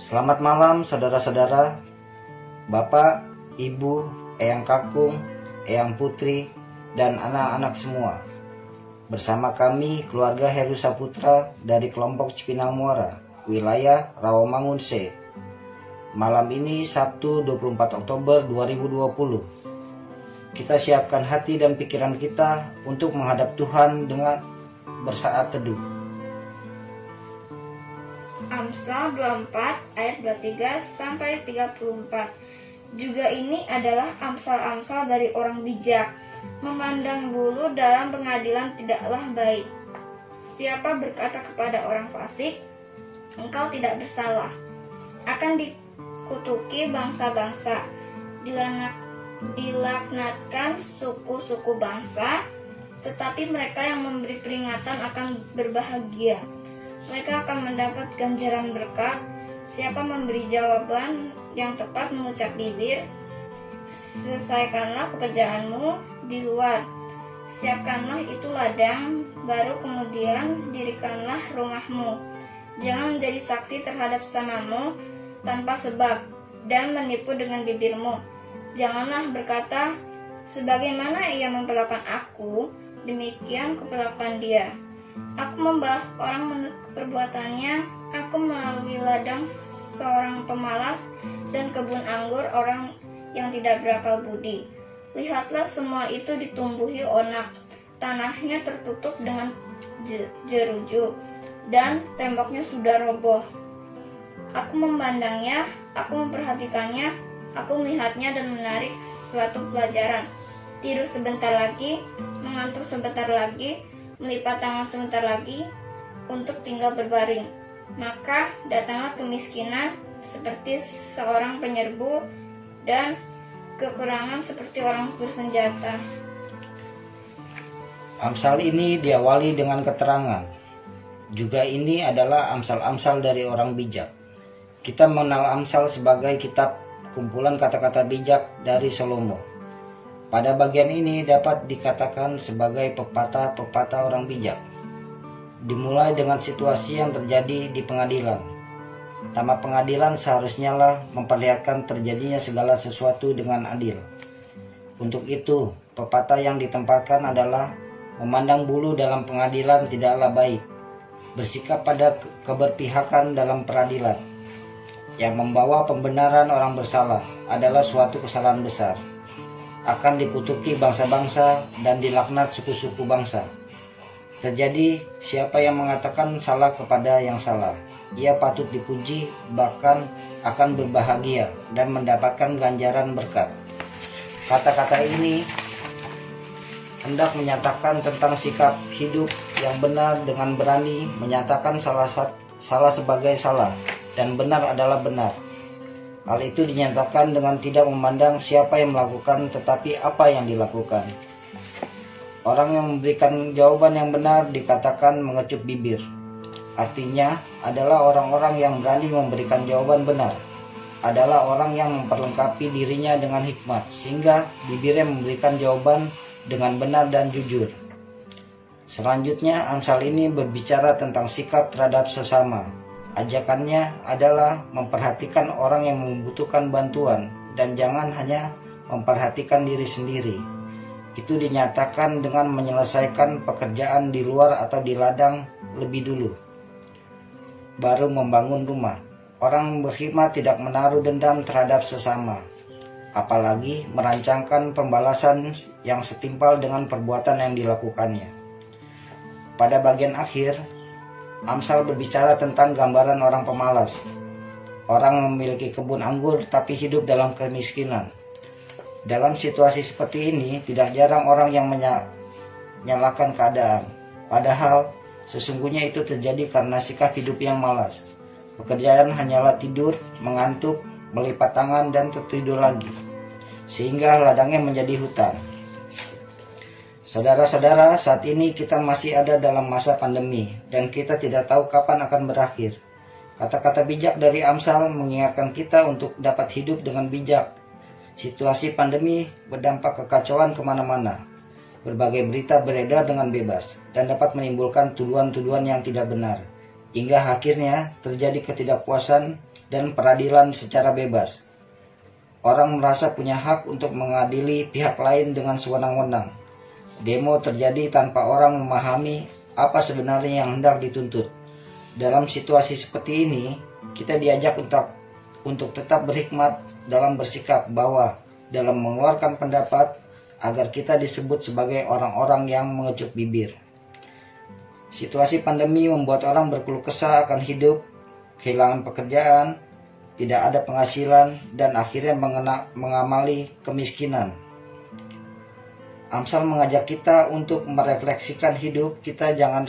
Selamat malam saudara-saudara, Bapak, Ibu, Eyang Kakung, Eyang Putri, dan anak-anak semua. Bersama kami keluarga Heru Saputra dari kelompok Cipinang Muara, wilayah Rawamangun C. Malam ini Sabtu 24 Oktober 2020. Kita siapkan hati dan pikiran kita untuk menghadap Tuhan dengan bersaat teduh. Amsal 24 ayat 23 sampai 34. Juga ini adalah amsal-amsal dari orang bijak. Memandang bulu dalam pengadilan tidaklah baik. Siapa berkata kepada orang fasik, engkau tidak bersalah, akan dikutuki bangsa-bangsa, dilaknatkan suku-suku bangsa, tetapi mereka yang memberi peringatan akan berbahagia mereka akan mendapat ganjaran berkat. Siapa memberi jawaban yang tepat mengucap bibir, selesaikanlah pekerjaanmu di luar. Siapkanlah itu ladang, baru kemudian dirikanlah rumahmu. Jangan menjadi saksi terhadap samamu tanpa sebab dan menipu dengan bibirmu. Janganlah berkata, sebagaimana ia memperlakukan aku, demikian kuperlakukan dia. Aku membalas orang menurut perbuatannya. Aku melalui ladang seorang pemalas dan kebun anggur orang yang tidak berakal budi. Lihatlah semua itu ditumbuhi onak. Tanahnya tertutup dengan jeruju dan temboknya sudah roboh. Aku memandangnya, aku memperhatikannya, aku melihatnya dan menarik suatu pelajaran. Tidur sebentar lagi, mengantuk sebentar lagi, melipat tangan sebentar lagi untuk tinggal berbaring. Maka datanglah kemiskinan seperti seorang penyerbu dan kekurangan seperti orang bersenjata. Amsal ini diawali dengan keterangan. Juga ini adalah amsal-amsal dari orang bijak. Kita mengenal Amsal sebagai kitab kumpulan kata-kata bijak dari Salomo. Pada bagian ini dapat dikatakan sebagai pepatah-pepatah orang bijak. Dimulai dengan situasi yang terjadi di pengadilan. Nama pengadilan seharusnya lah memperlihatkan terjadinya segala sesuatu dengan adil. Untuk itu, pepatah yang ditempatkan adalah memandang bulu dalam pengadilan tidaklah baik, bersikap pada keberpihakan dalam peradilan. Yang membawa pembenaran orang bersalah adalah suatu kesalahan besar. Akan dikutuki bangsa-bangsa dan dilaknat suku-suku bangsa. Terjadi siapa yang mengatakan salah kepada yang salah. Ia patut dipuji, bahkan akan berbahagia dan mendapatkan ganjaran berkat. Kata-kata ini hendak menyatakan tentang sikap hidup yang benar dengan berani menyatakan salah salah sebagai salah dan benar adalah benar. Hal itu dinyatakan dengan tidak memandang siapa yang melakukan tetapi apa yang dilakukan. Orang yang memberikan jawaban yang benar dikatakan mengecup bibir. Artinya adalah orang-orang yang berani memberikan jawaban benar. Adalah orang yang memperlengkapi dirinya dengan hikmat sehingga bibirnya memberikan jawaban dengan benar dan jujur. Selanjutnya, Amsal ini berbicara tentang sikap terhadap sesama. Ajakannya adalah memperhatikan orang yang membutuhkan bantuan dan jangan hanya memperhatikan diri sendiri. Itu dinyatakan dengan menyelesaikan pekerjaan di luar atau di ladang lebih dulu. Baru membangun rumah. Orang berkhidmat tidak menaruh dendam terhadap sesama, apalagi merancangkan pembalasan yang setimpal dengan perbuatan yang dilakukannya. Pada bagian akhir, Amsal berbicara tentang gambaran orang pemalas. Orang memiliki kebun anggur tapi hidup dalam kemiskinan. Dalam situasi seperti ini, tidak jarang orang yang menyalahkan keadaan. Padahal, sesungguhnya itu terjadi karena sikap hidup yang malas. Pekerjaan hanyalah tidur, mengantuk, melipat tangan, dan tertidur lagi. Sehingga ladangnya menjadi hutan. Saudara-saudara, saat ini kita masih ada dalam masa pandemi dan kita tidak tahu kapan akan berakhir. Kata-kata bijak dari Amsal mengingatkan kita untuk dapat hidup dengan bijak. Situasi pandemi berdampak kekacauan ke mana-mana. Berbagai berita beredar dengan bebas dan dapat menimbulkan tuduhan-tuduhan yang tidak benar. hingga akhirnya terjadi ketidakpuasan dan peradilan secara bebas. Orang merasa punya hak untuk mengadili pihak lain dengan sewenang-wenang. Demo terjadi tanpa orang memahami apa sebenarnya yang hendak dituntut. Dalam situasi seperti ini, kita diajak untuk untuk tetap berhikmat dalam bersikap bahwa dalam mengeluarkan pendapat agar kita disebut sebagai orang-orang yang mengecup bibir. Situasi pandemi membuat orang berkeluh kesah akan hidup, kehilangan pekerjaan, tidak ada penghasilan, dan akhirnya mengena, mengamali kemiskinan. Amsal mengajak kita untuk merefleksikan hidup kita jangan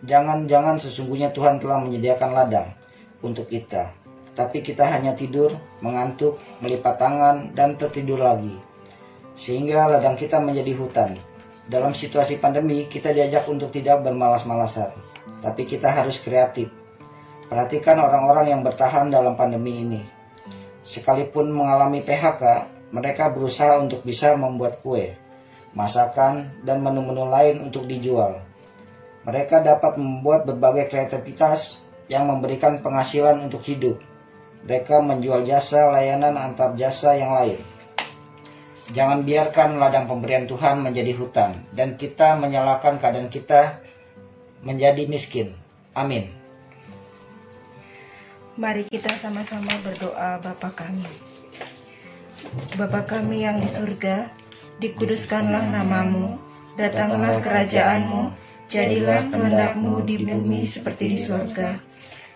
jangan jangan sesungguhnya Tuhan telah menyediakan ladang untuk kita. Tapi kita hanya tidur, mengantuk, melipat tangan, dan tertidur lagi. Sehingga ladang kita menjadi hutan. Dalam situasi pandemi, kita diajak untuk tidak bermalas-malasan. Tapi kita harus kreatif Perhatikan orang-orang yang bertahan dalam pandemi ini. Sekalipun mengalami PHK, mereka berusaha untuk bisa membuat kue, masakan, dan menu-menu lain untuk dijual. Mereka dapat membuat berbagai kreativitas yang memberikan penghasilan untuk hidup. Mereka menjual jasa layanan antar jasa yang lain. Jangan biarkan ladang pemberian Tuhan menjadi hutan dan kita menyalahkan keadaan kita menjadi miskin. Amin. Mari kita sama-sama berdoa Bapa kami. Bapa kami yang di surga, dikuduskanlah namamu, datanglah kerajaanmu, jadilah kehendakmu di bumi seperti di surga.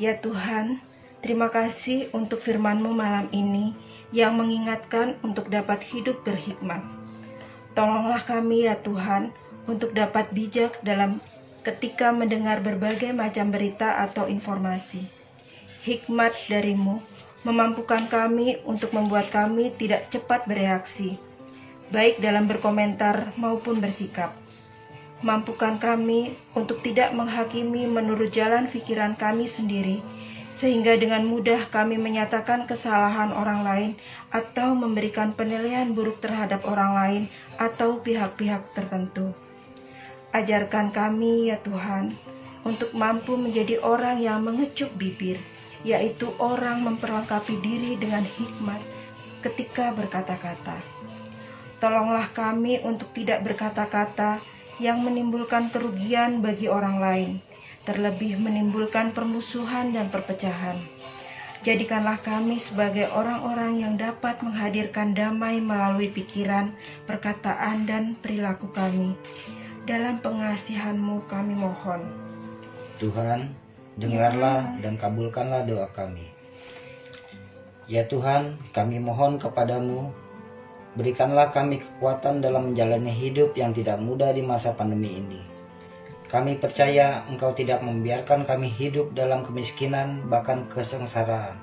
Ya Tuhan, terima kasih untuk firman-Mu malam ini yang mengingatkan untuk dapat hidup berhikmat. Tolonglah kami ya Tuhan untuk dapat bijak dalam ketika mendengar berbagai macam berita atau informasi. Hikmat darimu memampukan kami untuk membuat kami tidak cepat bereaksi, baik dalam berkomentar maupun bersikap. Mampukan kami untuk tidak menghakimi menurut jalan pikiran kami sendiri, sehingga dengan mudah kami menyatakan kesalahan orang lain atau memberikan penilaian buruk terhadap orang lain atau pihak-pihak tertentu. Ajarkan kami ya Tuhan untuk mampu menjadi orang yang mengecup bibir, yaitu orang memperlengkapi diri dengan hikmat ketika berkata-kata. Tolonglah kami untuk tidak berkata-kata yang menimbulkan kerugian bagi orang lain, terlebih menimbulkan permusuhan dan perpecahan. Jadikanlah kami sebagai orang-orang yang dapat menghadirkan damai melalui pikiran, perkataan, dan perilaku kami dalam pengasihanmu kami mohon. Tuhan, dengarlah dan kabulkanlah doa kami. Ya Tuhan, kami mohon kepadamu, berikanlah kami kekuatan dalam menjalani hidup yang tidak mudah di masa pandemi ini. Kami percaya Engkau tidak membiarkan kami hidup dalam kemiskinan bahkan kesengsaraan.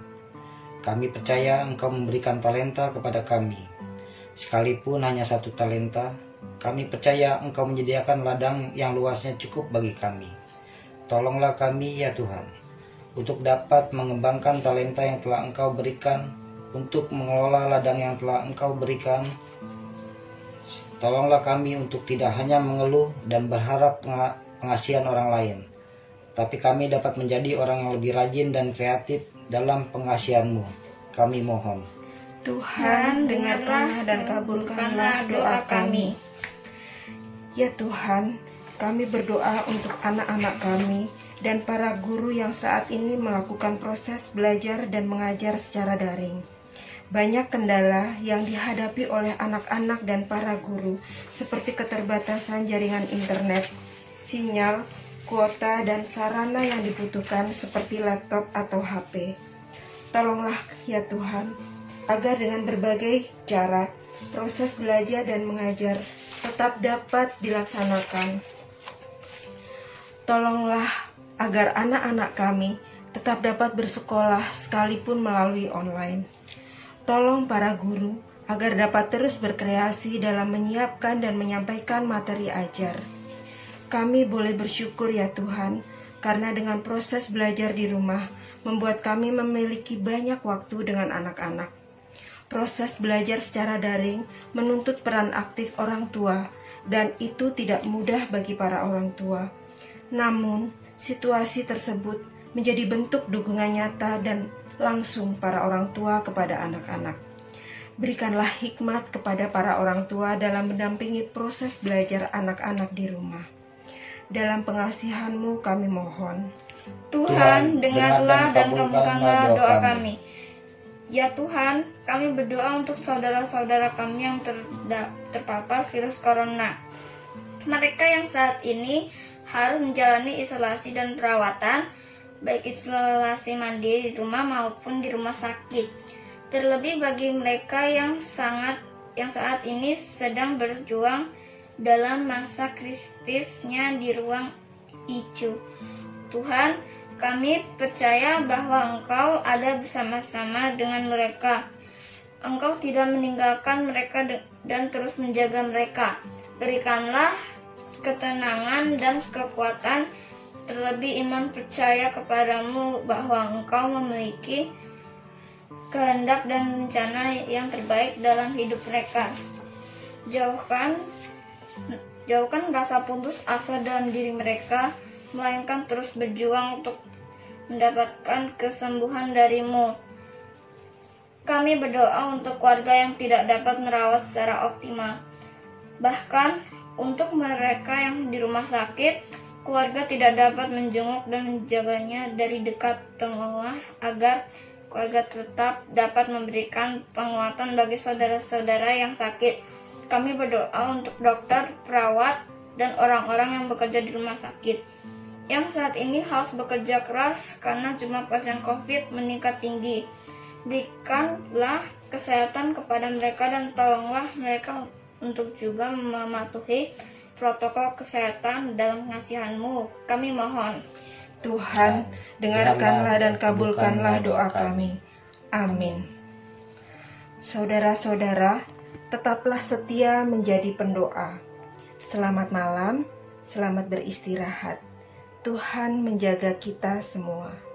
Kami percaya Engkau memberikan talenta kepada kami. Sekalipun hanya satu talenta, kami percaya Engkau menyediakan ladang yang luasnya cukup bagi kami. Tolonglah kami ya Tuhan, untuk dapat mengembangkan talenta yang telah Engkau berikan, untuk mengelola ladang yang telah Engkau berikan. Tolonglah kami untuk tidak hanya mengeluh dan berharap pengasihan orang lain, tapi kami dapat menjadi orang yang lebih rajin dan kreatif dalam pengasihanmu. Kami mohon. Tuhan, dengarkanlah dan kabulkanlah doa kami. Ya Tuhan, kami berdoa untuk anak-anak kami dan para guru yang saat ini melakukan proses belajar dan mengajar secara daring. Banyak kendala yang dihadapi oleh anak-anak dan para guru, seperti keterbatasan jaringan internet, sinyal, kuota, dan sarana yang dibutuhkan seperti laptop atau HP. Tolonglah ya Tuhan, agar dengan berbagai cara proses belajar dan mengajar tetap dapat dilaksanakan. Tolonglah agar anak-anak kami tetap dapat bersekolah sekalipun melalui online. Tolong para guru agar dapat terus berkreasi dalam menyiapkan dan menyampaikan materi ajar. Kami boleh bersyukur ya Tuhan, karena dengan proses belajar di rumah membuat kami memiliki banyak waktu dengan anak-anak. Proses belajar secara daring menuntut peran aktif orang tua, dan itu tidak mudah bagi para orang tua. Namun, situasi tersebut menjadi bentuk dukungan nyata dan langsung para orang tua kepada anak-anak. Berikanlah hikmat kepada para orang tua dalam mendampingi proses belajar anak-anak di rumah. Dalam pengasihanmu kami mohon. Tuhan, dengarlah dan kabulkanlah doa kami. Ya Tuhan, kami berdoa untuk saudara-saudara kami yang terpapar virus corona. Mereka yang saat ini harus menjalani isolasi dan perawatan, baik isolasi mandiri di rumah maupun di rumah sakit Terlebih bagi mereka yang sangat yang saat ini sedang berjuang dalam masa krisisnya di ruang ICU. Tuhan, kami percaya bahwa Engkau ada bersama-sama dengan mereka. Engkau tidak meninggalkan mereka dan terus menjaga mereka. Berikanlah ketenangan dan kekuatan, terlebih iman percaya kepadamu bahwa Engkau memiliki kehendak dan rencana yang terbaik dalam hidup mereka. Jauhkan jauhkan rasa putus asa dalam diri mereka, melainkan terus berjuang untuk mendapatkan kesembuhan darimu. Kami berdoa untuk keluarga yang tidak dapat merawat secara optimal. Bahkan untuk mereka yang di rumah sakit, keluarga tidak dapat menjenguk dan menjaganya dari dekat tengah agar keluarga tetap dapat memberikan penguatan bagi saudara-saudara yang sakit. Kami berdoa untuk dokter, perawat, dan orang-orang yang bekerja di rumah sakit yang saat ini harus bekerja keras karena jumlah pasien COVID meningkat tinggi. Berikanlah kesehatan kepada mereka dan tolonglah mereka untuk juga mematuhi protokol kesehatan dalam pengasihanmu. Kami mohon. Tuhan, dengarkanlah dan kabulkanlah doa kami. Amin. Saudara-saudara, tetaplah setia menjadi pendoa. Selamat malam, selamat beristirahat. Tuhan menjaga kita semua.